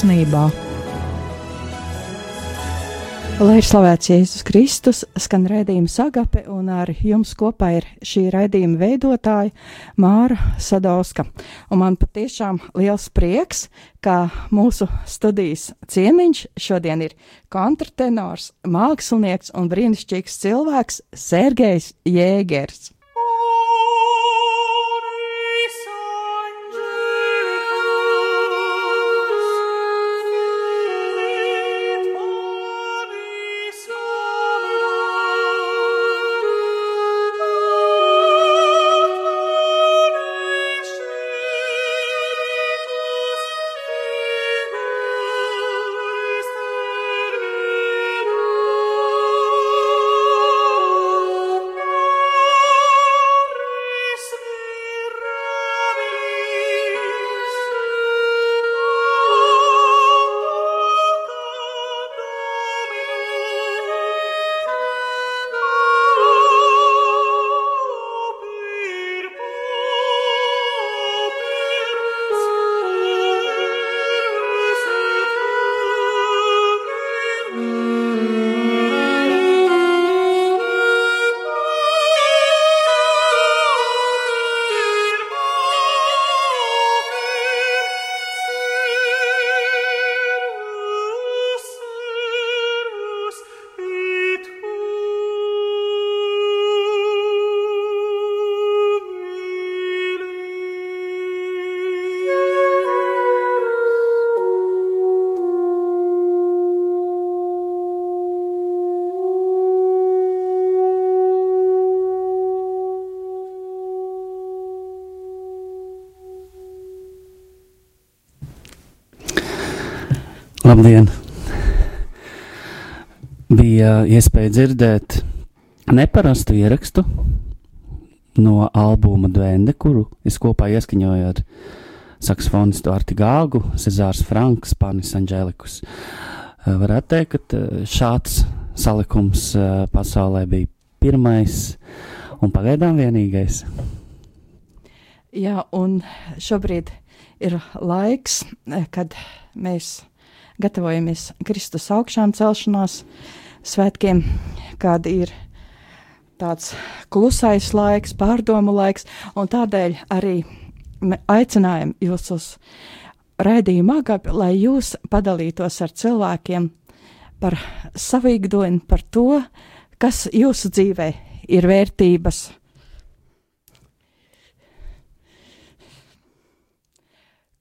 Sirsnībā. Lai ir slavēts Jēzus Kristus, skan redzējums agape, un ar jums kopā ir šī raidījuma veidotāja Māra Sadauska. Un man patiešām liels prieks, ka mūsu studijas ciemiņš šodien ir kontratenors, mākslinieks un brīnišķīgs cilvēks Sergejs Jēgers. Labdien! Bija iespēja dzirdēt neparastu ierakstu no albuma Dvende, kuru es kopā ieskaņoju ar saksofonistu Arti Gāgu, Cezārs Franks, Panis Anģelikus. Eh, varētu teikt, ka eh, šāds salikums eh, pasaulē bija pirmais un pagaidām vienīgais. Jā, un šobrīd ir laiks, kad mēs gatavojamies Kristus augšām celšanās svētkiem, kad ir tāds klusais laiks, pārdomu laiks, un tādēļ arī aicinājam jūs uz raidījumu agapi, lai jūs padalītos ar cilvēkiem par ikdienu, par to, kas jūsu dzīvē ir vērtības.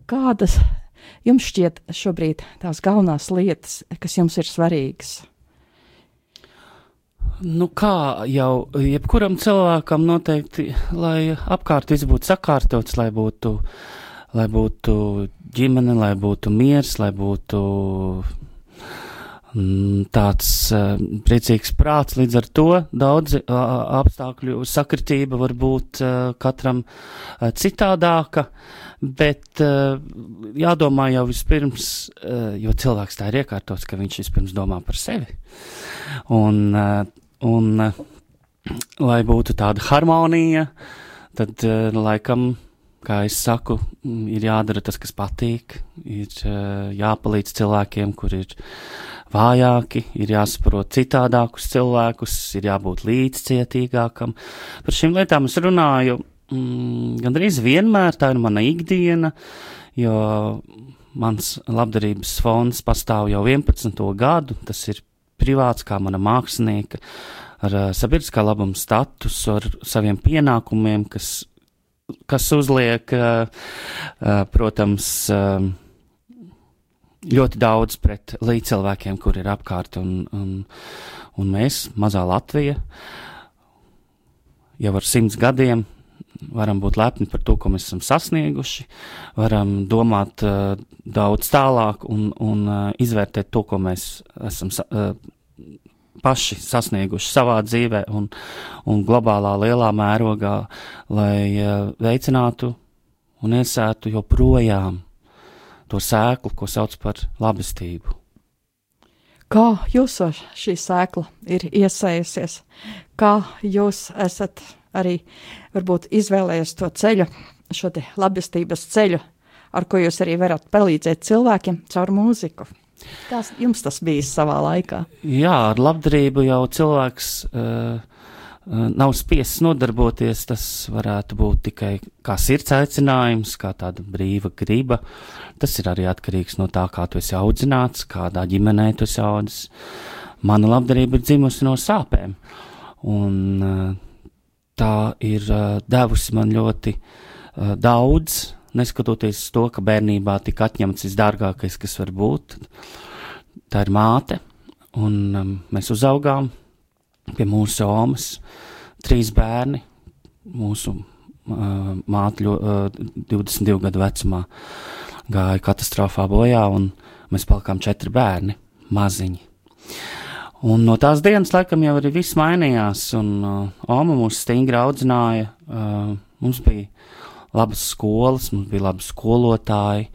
Kādas jums šķiet šobrīd tās galvenās lietas, kas jums ir svarīgas? Nu, kā jau jebkuram cilvēkam noteikti, lai apkārt viss būtu sakārtots, lai būtu, lai būtu ģimene, lai būtu miers, lai būtu tāds uh, priecīgs prāts, līdz ar to daudzi apstākļu sakritība var būt uh, katram uh, citādāka, bet jādomā jau vispirms, jo cilvēks tā ir iekārtots, ka viņš vispirms domā par sevi. Un, un lai būtu tāda harmonija, tad laikam kā es saku, ir jādara tas, kas patīk, ir jāpalīdz cilvēkiem, kur ir vājāki, ir jāsaprot citādākus cilvēkus, ir jābūt līdzcietīgākam. Par šīm lietām es runāju mm, gandrīz vienmēr, tā ir mana ikdiena, jo mans labdarības fonds pastāv jau 11. gadu, tas ir privāts kā mana mākslinieka, ar sabiedriskā labuma statusu, ar saviem pienākumiem, kas, kas uzliek, protams, ļoti daudz pret līdzcilvēkiem, kur ir apkārt, un, un, un mēs, mazā Latvija, jau ar simts gadiem varam būt lepni par to, ko mēs esam sasnieguši, varam domāt uh, daudz tālāk un, un uh, izvērtēt to, ko mēs esam uh, paši sasnieguši savā dzīvē un, un globālā lielā mērogā, lai uh, veicinātu un iesētu joprojām to sēklu, ko sauc par labestību. Kā jūsu šī sēkla ir iesējusies? Kā jūs esat arī varbūt izvēlējies to ceļu, šo te labestības ceļu, ar ko jūs arī varat palīdzēt cilvēkiem caur mūziku. Kā jums tas bija savā laikā? Jā, ar labdarību jau cilvēks uh, nav spiests nodarboties. Tas varētu būt tikai kā sirds aicinājums, kā tāda brīva griba. Tas ir arī atkarīgs no tā, kā tu esi audzināts, kādā ģimenē tu esi audzis. Mana labdarība ir dzimusi no sāpēm. Un, uh, tā ir uh, devusi man ļoti daudz, neskatoties to, ka bērnībā tika atņemts visdārgākais, kas var būt. Tā ir māte, un mēs uzaugām pie mūsu omas, trīs bērni. Mūsu uh, māte uh, 22 gadu vecumā gāja katastrofā bojā, un mēs palikām četri bērni, maziņi. Un no tās dienas, laikam, jau arī viss mainījās, un uh, Oma mūs stingri audzināja. Uh, mums bija labas skolas, mums bija labi skolotāji.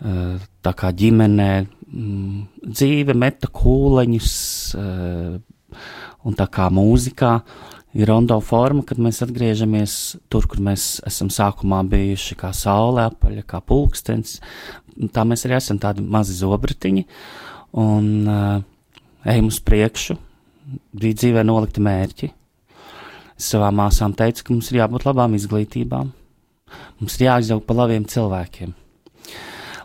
Uh, tā kā ģimenē mm, dzīve meta kūleņus, uh, un tā kā mūzikā ir rondo forma, kad mēs atgriežamies tur, kur mēs esam sākumā bijuši, kā saule apaļa, kā pulkstens. Tā mēs arī esam tādi mazi zobratiņi, un uh, ejam uz priekšu, bija dzīvē nolikti mērķi. Es savām māsām teicu, ka mums ir jābūt labām izglītībām, mums ir jāizaug pa labiem cilvēkiem,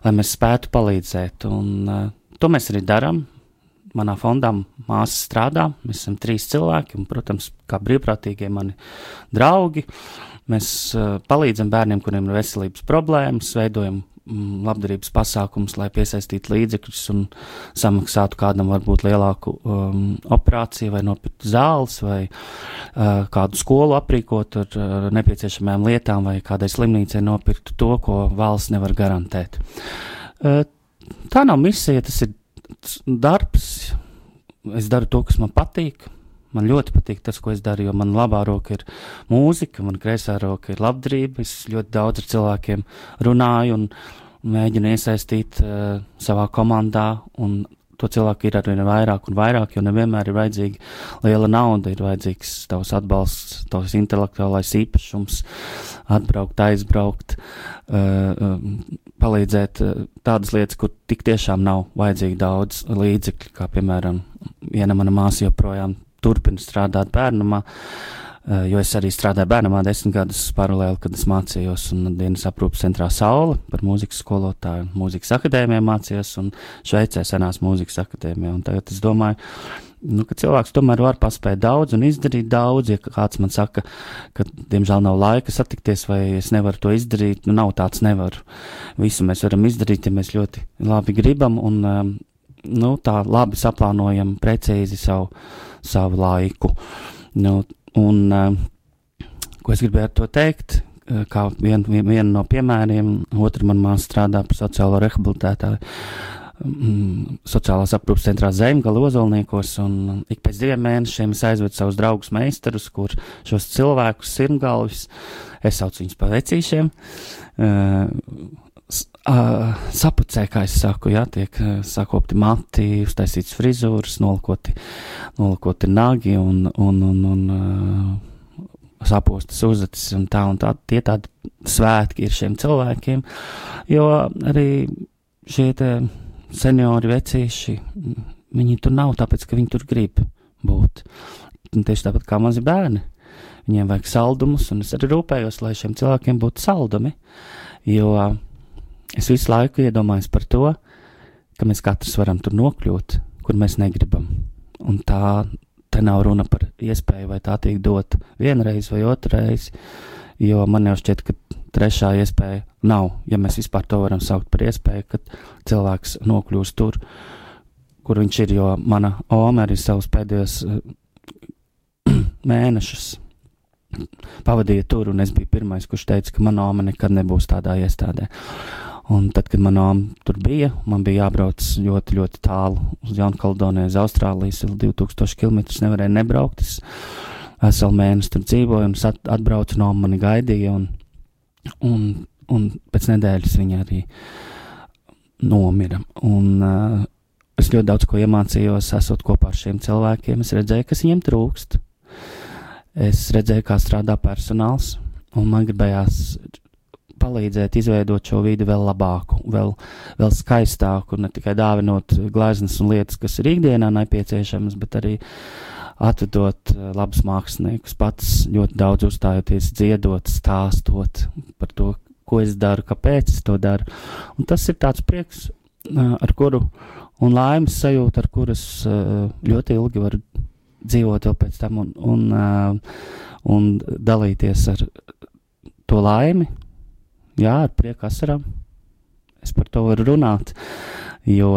lai mēs spētu palīdzēt, un uh, to mēs arī darām. Manā fondā māsa strādā, mēs esam trīs cilvēki, un, protams, kā brīvprātīgie mani draugi. Mēs uh, palīdzam bērniem, kuriem ir veselības problēmas, veidojam Mm, labdarības pasākums, lai piesaistītu līdzekļus un samaksātu kādam varbūt lielāku um, operāciju vai nopirkt zāles vai uh, kādu skolu aprīkot ar uh, nepieciešamajām lietām vai kādai slimnīcai nopirkt to, ko valsts nevar garantēt. Uh, tā nav misija, tas ir darbs. Es daru to, kas man patīk, Man ļoti patīk tas, ko es daru, jo man labā roka ir mūzika, man kreisā roka ir labdarība. Es ļoti daudz ar cilvēkiem runāju un mēģinu iesaistīt uh, savā komandā. To cilvēku ir arvien vairāk un vairāk, jo nevienmēr ir vajadzīga liela nauda, ir vajadzīgs tavs atbalsts, tavs intelektuālais īpašums, atbraukt, aizbraukt, uh, uh, palīdzēt uh, tādas lietas, kur tik tiešām nav vajadzīgi daudz līdzekļu, kā piemēram viena mana māsa joprojām turpinu strādāt bērnamā. Uh, jo es arī strādāju bērnamā desmit gadus paralēli, kad es mācījos un dienas aprūpas centrā Saula par mūzikas skolotāju, mūzikas akadēmijā mācījos un Šveicē senās mūzikas akadēmijā. Un tagad es domāju, nu, ka cilvēks tomēr var paspēt daudz un izdarīt daudz. Ja kāds man saka, ka, diemžēl, nav laika satikties, vai es nevaru to izdarīt, nu, nav tāds nevaru. Visu mēs varam izdarīt, ja mēs ļoti labi gribam un um, nu, tā labi saplānojam precīzi savu savu laiku. Nu, un, uh, ko es gribēju ar to teikt? Uh, kā viena vien, vien no piemēriem, otra man māsa strādā par sociālo rehabilitētāju mm, sociālās aprūpas centrā Zemgala ozolniekos, un ik pēc diviem mēnešiem es aizvedu savus draugus meistarus, kur šos cilvēkus sirmgalvis, es saucu viņus pa vecīšiem, uh, uh, sapucē, kā es saku, jā, tiek uh, sakopti mati, uztaisīts frizūras, nolakoti, nolakoti nagi un, un, un, un uh, sapostas uzacis un tā un tā. Tie tādi svētki ir šiem cilvēkiem, jo arī šie te seniori vecīši, viņi tur nav tāpēc, ka viņi tur grib būt. Un tieši tāpat kā mazi bērni. Viņiem vajag saldumus, un es arī rūpējos, lai šiem cilvēkiem būtu saldumi. Jo uh, Es visu laiku iedomājos par to, ka mēs katrs varam tur nokļūt, kur mēs negribam. Un tā te nav runa par iespēju, vai tā tiek dot vienreiz vai otrreiz, jo man jau šķiet, ka trešā iespēja nav, ja mēs vispār to varam saukt par iespēju, ka cilvēks nokļūst tur, kur viņš ir, jo mana oma arī savus pēdējos mēnešus pavadīja tur, un es biju pirmais, kurš teica, ka mana oma nekad nebūs tādā iestādē. Un tad, kad manā tur bija, man bija jābrauc ļoti, ļoti tālu uz Jaunkaledoniju, uz Austrālijas, 2000 km nevarēju nebraukt. Es veselu mēnesi tur dzīvoju, un at, atbraucu no mani gaidīja, un, un, un pēc nedēļas viņa arī nomira. Un, uh, es ļoti daudz ko iemācījos, esot kopā ar šiem cilvēkiem. Es redzēju, kas viņiem trūkst. Es redzēju, kā strādā personāls, un man gribējās palīdzēt izveidot šo vidi vēl labāku, vēl, vēl skaistāku, ne tikai dāvinot gleznas un lietas, kas ir ikdienā nepieciešamas, bet arī atvedot uh, labus māksliniekus, pats ļoti daudz uzstājoties, dziedot, stāstot par to, ko es daru, kāpēc es to daru. Un tas ir tāds prieks, uh, ar kuru, un laimes sajūta, ar kuras uh, ļoti ilgi varu dzīvot vēl pēc tam un, un, un dalīties ar to laimi, jā, ar prieku asarām. Es par to varu runāt, jo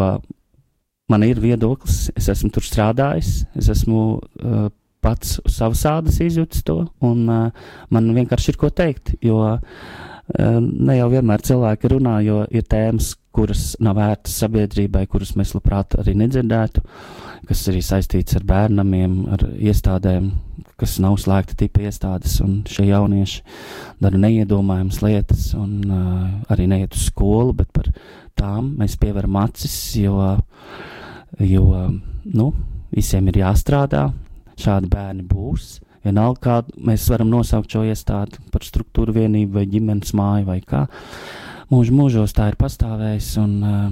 man ir viedoklis, es esmu tur strādājis, es esmu uh, pats uz savas ādas izjūtis to, un uh, man vienkārši ir ko teikt, jo uh, ne jau vienmēr cilvēki runā, jo ir tēmas, kuras nav vērtas sabiedrībai, kuras mēs labprāt arī nedzirdētu, kas arī saistīts ar bērnamiem, ar iestādēm, kas nav slēgta tipa iestādes, un šie jaunieši dara neiedomājamas lietas, un uh, arī neiet uz skolu, bet par tām mēs pieveram acis, jo, jo nu, visiem ir jāstrādā, šādi bērni būs. Vienalga, kā mēs varam nosaukt šo iestādi par struktūru vienību vai ģimenes māju vai kā. Mūžu mūžos tā ir pastāvējis, un uh,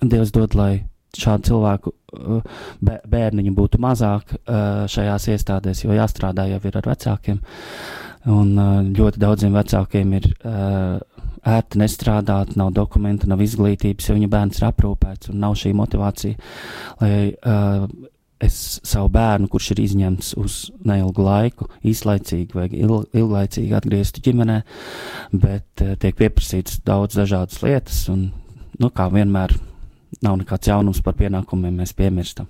Dievs dod, lai šādu cilvēku uh, bērniņu būtu mazāk uh, šajās iestādēs, jo jāstrādā jau ir ar vecākiem. Un uh, ļoti daudziem vecākiem ir ērti nestrādāt, nav dokumenta, nav izglītības, jo viņa bērns ir aprūpēts un nav šī motivācija, lai es savu bērnu, kurš ir izņemts uz neilgu laiku, īslaicīgi vai ilglaicīgi atgrieztu ģimenē, bet tiek pieprasīts daudz dažādas lietas, un, nu, kā vienmēr, nav nekāds jaunums par pienākumiem, mēs piemirstam.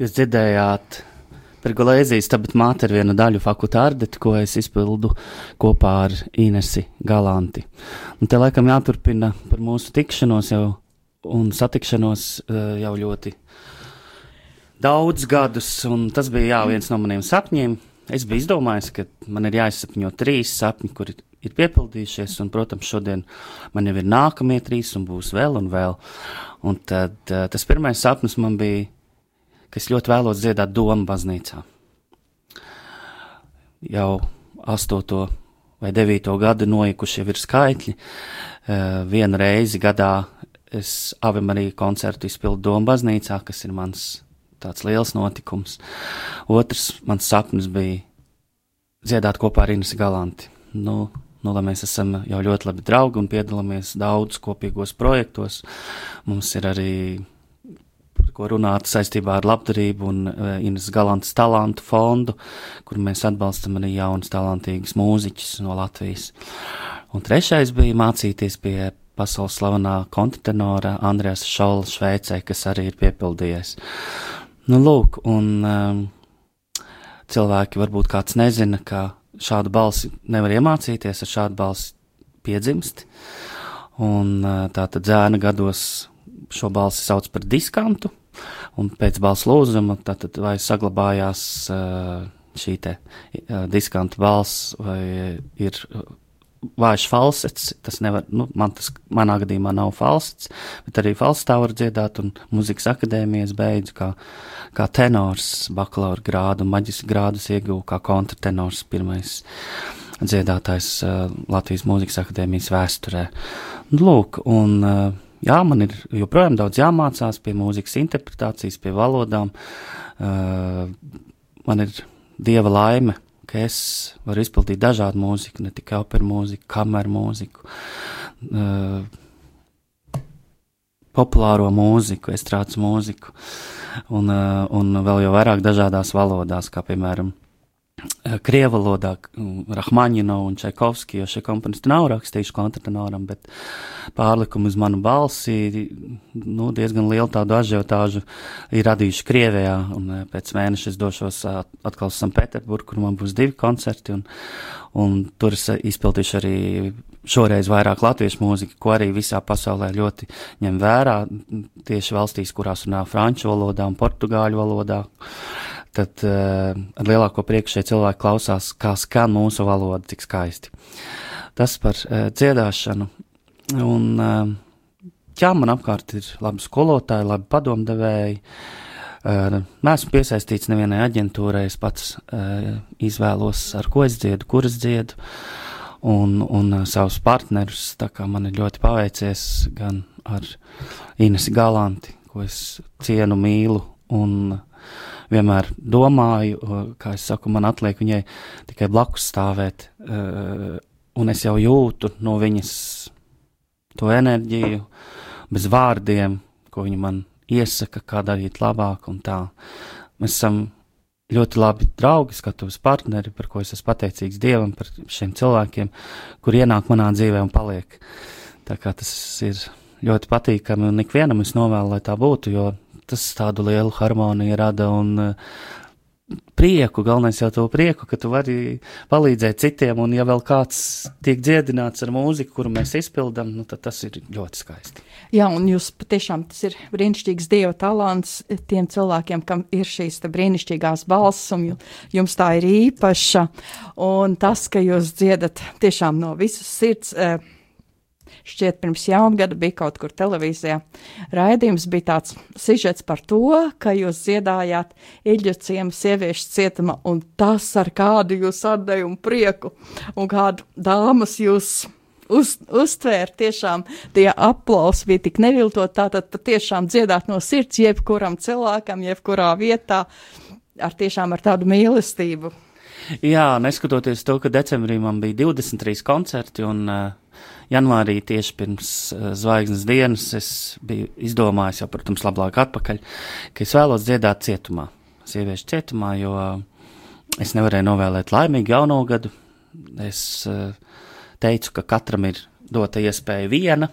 Jūs dzirdējāt Pergolēzijas tabat māte ar vienu daļu fakultārdeti, ko es izpildu kopā ar Inesi Galanti. Un te laikam jāturpina par mūsu tikšanos jau un satikšanos uh, jau ļoti daudz gadus, un tas bija jā, viens no maniem sapņiem. Es biju izdomājis, ka man ir jāizsapņo trīs sapņi, kuri ir piepildījušies, un, protams, šodien man jau ir nākamie trīs, un būs vēl un vēl. Un tad uh, tas pirmais sapnis man bija ka es ļoti vēlos dziedāt domu baznīcā. Jau astoto vai devīto gadu noikuši jau ir skaitļi. Uh, vienu reizi gadā es Ave Marija koncertu izpildu domu baznīcā, kas ir mans tāds liels notikums. Otrs mans sapnis bija dziedāt kopā ar Inesi Galanti. Nu, nu, lai mēs esam jau ļoti labi draugi un piedalāmies daudz kopīgos projektos. Mums ir arī ko runāt saistībā ar labdarību un uh, Ines Galantas talantu fondu, kur mēs atbalstam arī jaunas talantīgas mūziķus no Latvijas. Un trešais bija mācīties pie pasaules slavenā kontratenora Andrēs Šola Šveicē, kas arī ir piepildījies. Nu, lūk, un um, cilvēki varbūt kāds nezina, ka šādu balsi nevar iemācīties, ar šādu balsi piedzimst. Un uh, tā tad zēna gados šo balsi sauc par diskantu, un pēc balss lūzuma tad vai saglabājās šī te diskanta balss vai ir vājš falsets, tas nevar, nu, man tas, manā gadījumā nav falsets, bet arī falsetā var dziedāt, un muzikas akadēmijas beidzu kā, kā tenors, bakalaura grādu, maģis grādus ieguvu kā kontratenors, pirmais dziedātājs uh, Latvijas mūzikas akadēmijas vēsturē. Lūk, un uh, jā, man ir joprojām daudz jāmācās pie mūzikas interpretācijas, pie valodām. Uh, man ir dieva laime ka es varu izpildīt dažādu mūziku, ne tikai operu mūziku, kameru mūziku, uh, populāro mūziku, estrādes mūziku, un, uh, un vēl jau vairāk dažādās valodās, kā piemēram Krievu valodā Rahmaņino un Čaikovski, jo šie komponisti nav rakstījuši kontrtenoram, bet pārlikumu uz manu balsi nu, diezgan lielu tādu ažiotāžu ir radījuši Krievijā, un eh, pēc mēneša es došos atkal uz Sanpēterburgu, kur man būs divi koncerti, un, un tur es izpildīšu arī šoreiz vairāk latviešu mūziku, ko arī visā pasaulē ļoti ņem vērā, tieši valstīs, kurās runā franču valodā un portugāļu valodā. Uh, tad uh, ar lielāko prieku šie cilvēki klausās, kā skan mūsu valoda, cik skaisti. Tas par uh, dziedāšanu. Un, uh, jā, man apkārt ir labi skolotāji, labi padomdevēji. Uh, Nesmu piesaistīts nevienai aģentūrai, es pats uh, izvēlos, ar ko es dziedu, kur es dziedu, un, un uh, savus partnerus. Man ir ļoti paveicies gan ar Inesu Galanti, ko es cienu, mīlu, un uh, vienmēr domāju, kā es saku, man atliek viņai tikai blakus stāvēt, un es jau jūtu no viņas to enerģiju, bez vārdiem, ko viņa man iesaka, kā darīt labāk un tā. Mēs esam ļoti labi draugi, skatuves partneri, par ko es esmu pateicīgs Dievam, par šiem cilvēkiem, kur ienāk manā dzīvē un paliek. Tā kā tas ir ļoti patīkami un ikvienam es novēlu, lai tā būtu, jo tas tādu lielu harmoniju rada un uh, prieku, galvenais jau to prieku, ka tu vari palīdzēt citiem, un ja vēl kāds tiek dziedināts ar mūziku, kuru mēs izpildam, nu, tad tas ir ļoti skaisti. Jā, un jūs patiešām tas ir brīnišķīgs dieva talants tiem cilvēkiem, kam ir šīs brīnišķīgās balss, un jums tā ir īpaša, un tas, ka jūs dziedat tiešām no visas sirds. Eh, šķiet, pirms jaungada bija kaut kur televīzijā. Raidījums bija tāds sižets par to, ka jūs dziedājāt Iļģu ciemu sieviešu cietumā, un tas ar kādu jūs atdevumu prieku, un kādu dāmas jūs uz, uztvēra tiešām tie aplausi bija tik neviltot, tātad patiešām dziedāt no sirds jebkuram cilvēkam, jebkurā vietā, ar tiešām ar tādu mīlestību. Jā, neskatoties to, ka decembrī man bija 23 koncerti un uh, janvārī, tieši pirms uh, zvaigznes dienas, es biju izdomājis jau, protams, labāk atpakaļ, ka es vēlos dziedāt cietumā, sieviešu cietumā, jo es nevarēju novēlēt laimīgu jauno gadu. Es uh, teicu, ka katram ir dota iespēja viena,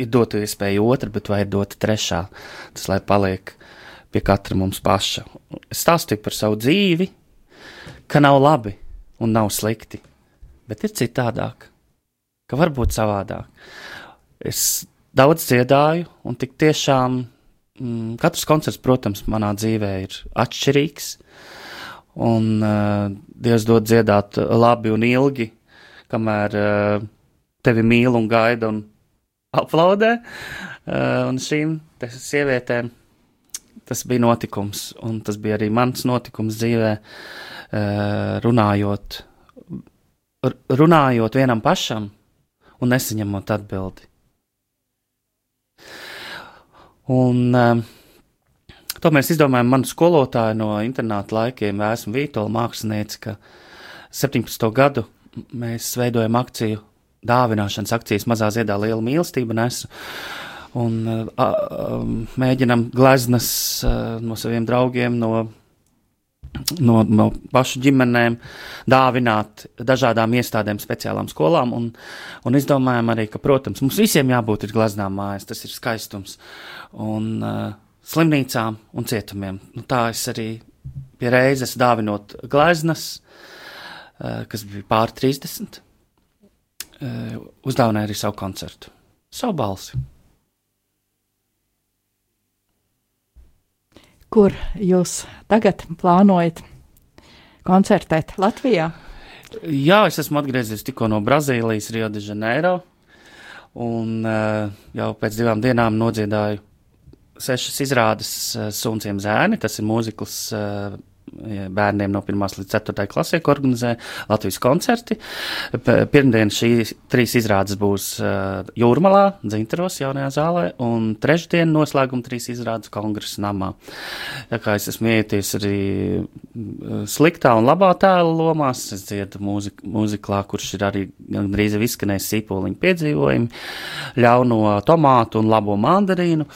ir dota iespēja otra, bet vai ir dota trešā, tas lai paliek pie katra mums paša. Es stāstīju par savu dzīvi, ka nav labi un nav slikti, bet ir citādāk ka var būt savādāk. Es daudz dziedāju, un tik tiešām mm, katrs koncerts, protams, manā dzīvē ir atšķirīgs. Un uh, Dievs dod dziedāt labi un ilgi, kamēr uh, tevi mīl un gaida un aplaudē. Uh, un šīm sievietēm tas bija notikums, un tas bija arī mans notikums dzīvē, uh, runājot, runājot vienam pašam un nesaņemot atbildi. Un um, to mēs izdomājām manu skolotāju no internāta laikiem, Vēsmu Vītola mākslinieci, ka 17. gadu mēs veidojam akciju, dāvināšanas akcijas mazā ziedā liela mīlestība nesu. Un uh, uh, mēģinam gleznas uh, no saviem draugiem, no no, no pašu ģimenēm, dāvināt dažādām iestādēm, speciālām skolām. Un, un izdomājām arī, ka, protams, mums visiem jābūt gleznām mājās, tas ir skaistums. Un uh, slimnīcām un cietumiem. Nu, tā es arī pie reizes dāvinot gleznas, uh, kas bija pār 30, uh, uzdāvināju arī savu koncertu, savu balsi. Kur jūs tagad plānojat koncertēt Latvijā? Jā, es esmu atgriezies tikko no Brazīlijas, Rio de Janeiro. Un uh, jau pēc divām dienām nodziedāju sešas izrādes uh, Sunciem zēni. Tas ir mūzikls uh, bērniem no 1 līdz 4 klasē, ko organizē Latvijas koncerti. Pirmdien šīs trīs izrādes būs uh, Jūrmalā, Dzintaros, jaunajā zālē, un trešdien noslēguma trīs izrādes kongresa namā. Tā kā es esmu ieties arī sliktā un labā tēla lomās, es dziedu mūzik, mūziklā, kurš ir arī gandrīz izskanējis sīpoliņu piedzīvojumi, ļauno tomātu un labo mandarīnu.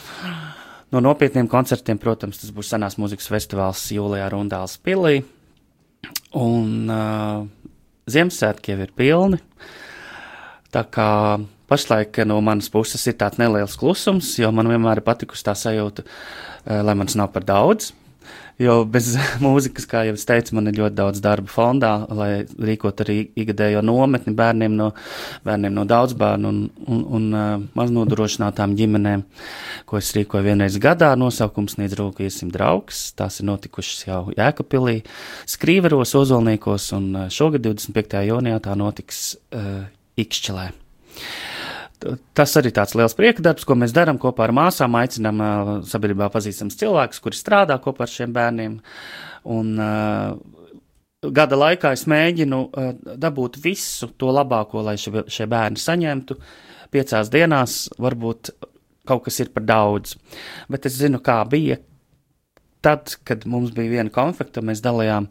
No nopietniem koncertiem, protams, tas būs senās mūzikas festivāls jūlijā Rundāls pilī. Un uh, Ziemassvētki jau ir pilni. Tā kā pašlaik no manas puses ir tāds neliels klusums, jo man vienmēr ir patikusi tā sajūta, uh, lai manis nav par daudz. Jo bez mūzikas, kā jau es teicu, man ir ļoti daudz darba fondā, lai rīkot arī ikgadējo nometni bērniem no, bērniem no daudz bērnu un, un, un uh, maznodrošinātām ģimenēm, ko es rīkoju vienreiz gadā. Nosaukums sniedz rūku iesim draugs. Tās ir notikušas jau Jēkapilī, Skrīveros, Ozolniekos un šogad 25. jūnijā tā notiks uh, Ikšķelē tas arī tāds liels prieka darbs, ko mēs darām kopā ar māsām. Aicinām uh, sabiedrībā pazīstams cilvēkus, kuri strādā kopā ar šiem bērniem. Un, uh, gada laikā es mēģinu uh, dabūt visu to labāko, lai šie, šie bērni saņemtu. Piecās dienās varbūt kaut kas ir par daudz, bet es zinu, kā bija. Tad, kad mums bija viena konfekta, mēs dalījām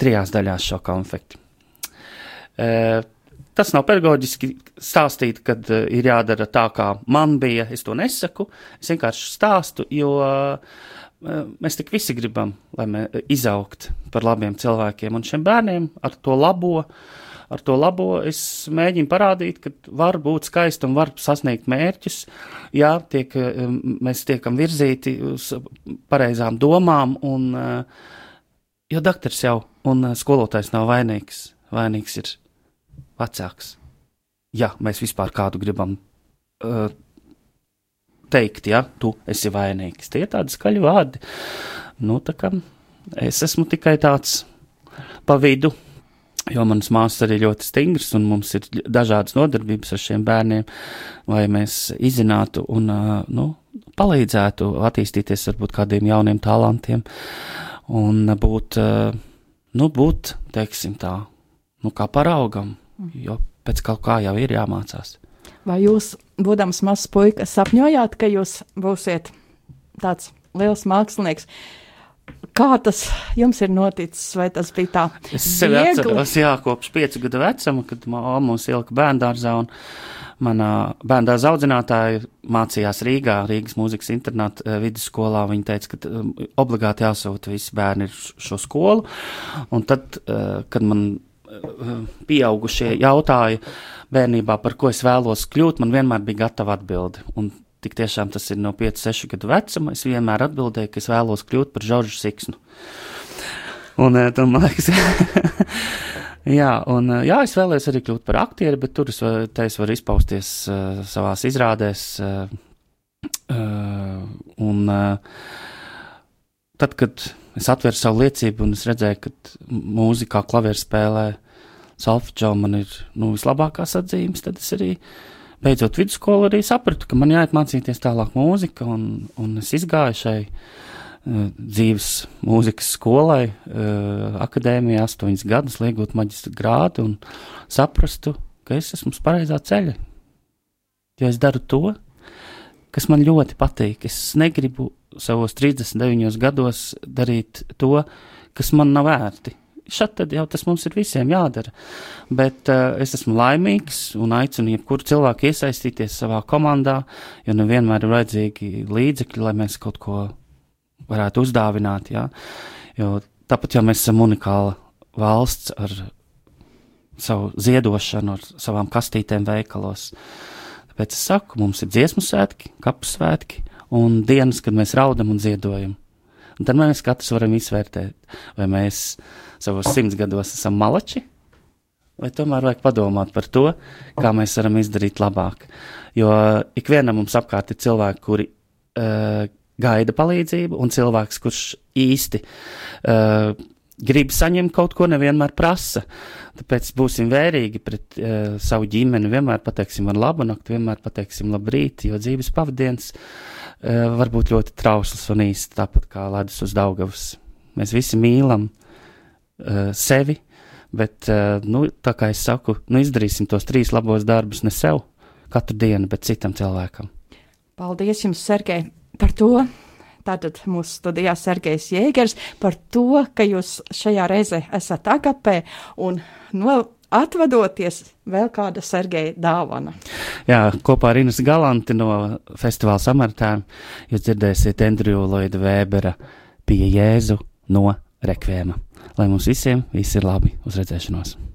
trijās daļās šo konfekti. Uh, Tas nav pedagoģiski stāstīt, kad uh, ir jādara tā, kā man bija. Es to nesaku. Es vienkārši stāstu, jo uh, mēs tik visi gribam, lai mēs izaugt par labiem cilvēkiem. Un šiem bērniem ar to labo, ar to labo es mēģinu parādīt, ka var būt skaisti un var sasniegt mērķus. Jā, tiek, mēs tiekam virzīti uz pareizām domām, un, jo doktors jau un skolotājs nav vainīgs. Vainīgs ir vecāks. Ja mēs vispār kādu gribam uh, teikt, ja tu esi vainīgs, tie ir tādi skaļi vārdi. Nu, tā kā es esmu tikai tāds pa vidu, jo manas māsas arī ļoti stingras, un mums ir dažādas nodarbības ar šiem bērniem, lai mēs izzinātu un, nu, palīdzētu attīstīties varbūt kādiem jauniem talantiem un būt, nu, būt, teiksim tā, nu, kā paraugam jo pēc kaut kā jau ir jāmācās. Vai jūs, būdams mazs puikas, sapņojāt, ka jūs būsiet tāds liels mākslinieks? Kā tas jums ir noticis, vai tas bija tā? Es sevi viegli? atceros, jā, kopš piecu gadu vecuma, kad mamma mums ielika bērndārzā un manā bērndārza audzinātāja mācījās Rīgā, Rīgas mūzikas internāta eh, vidusskolā. Viņa teica, ka um, obligāti jāsūta visi bērni uz šo skolu. Un tad, uh, kad man pieaugušie jautāja bērnībā, par ko es vēlos kļūt, man vienmēr bija gatava atbildi. Un tik tiešām tas ir no 5, 6 gadu vecuma. Es vienmēr atbildēju, ka es vēlos kļūt par Žoržu Siksnu. Un tad man liekas, jā, un jā, es vēlējos arī kļūt par aktieri, bet tur es, es varu izpausties uh, savās izrādēs. Uh, uh, un uh, tad, kad es atvēru savu liecību un es redzēju, ka mūzikā, klavieru spēlē, solfeģā man ir nu, vislabākās atzīmes, tad es arī beidzot vidusskolu arī sapratu, ka man jāiet mācīties tālāk mūzika, un, un es izgāju šai uh, dzīves mūzikas skolai, uh, akadēmijā astoņas gadus, liegot maģistra grādu un saprastu, ka es esmu uz pareizā ceļa. Jo es daru to, kas man ļoti patīk. Es negribu savos 39 gados darīt to, kas man nav vērti. šad tad jau tas mums ir visiem jādara. Bet uh, es esmu laimīgs un aicinu jebkuru cilvēku iesaistīties savā komandā, jo nevienmēr ir vajadzīgi līdzekļi, lai mēs kaut ko varētu uzdāvināt. Ja? Jo tāpat jau mēs esam unikāla valsts ar savu ziedošanu, ar savām kastītēm veikalos. Tāpēc es saku, mums ir dziesmu svētki, kapu svētki un dienas, kad mēs raudam un ziedojam. Un tad mēs katrs varam izvērtēt, vai mēs savos simts gados esam malači, vai tomēr vajag padomāt par to, kā mēs varam izdarīt labāk. Jo ikvienam mums apkārt ir cilvēki, kuri uh, gaida palīdzību, un cilvēks, kurš īsti uh, grib saņemt kaut ko, nevienmēr prasa. Tāpēc būsim vērīgi pret uh, savu ģimeni. Vienmēr pateiksim ar labu nakti, vienmēr pateiksim labrīt, jo dzīves pavadienas uh, var būt ļoti trausls un īsts, tāpat kā ledus uz Daugavas. Mēs visi mīlam uh, sevi, bet, uh, nu, tā kā es saku, nu, izdarīsim tos trīs labos darbus ne sev katru dienu, bet citam cilvēkam. Paldies jums, Sergei, par to. Tātad mūsu studijā Sergejs Jēgers par to, ka jūs šajā reizē esat agapē un no, atvadoties vēl kāda Sergeja dāvana. Jā, kopā ar Ines Galanti no festivāla samartēm jūs dzirdēsiet Andriju Lloyda Vēbera pie Jēzu no Rekvēma. Lai mums visiem viss ir labi uz redzēšanos!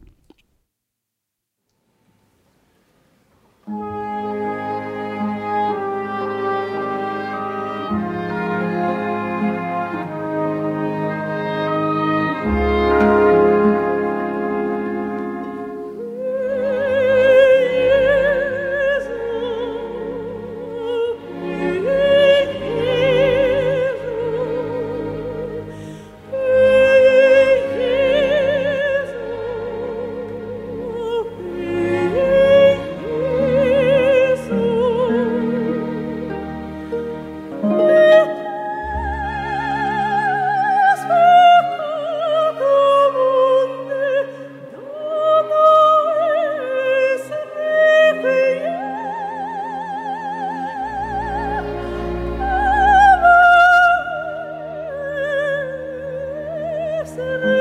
Listen.